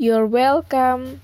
You're welcome.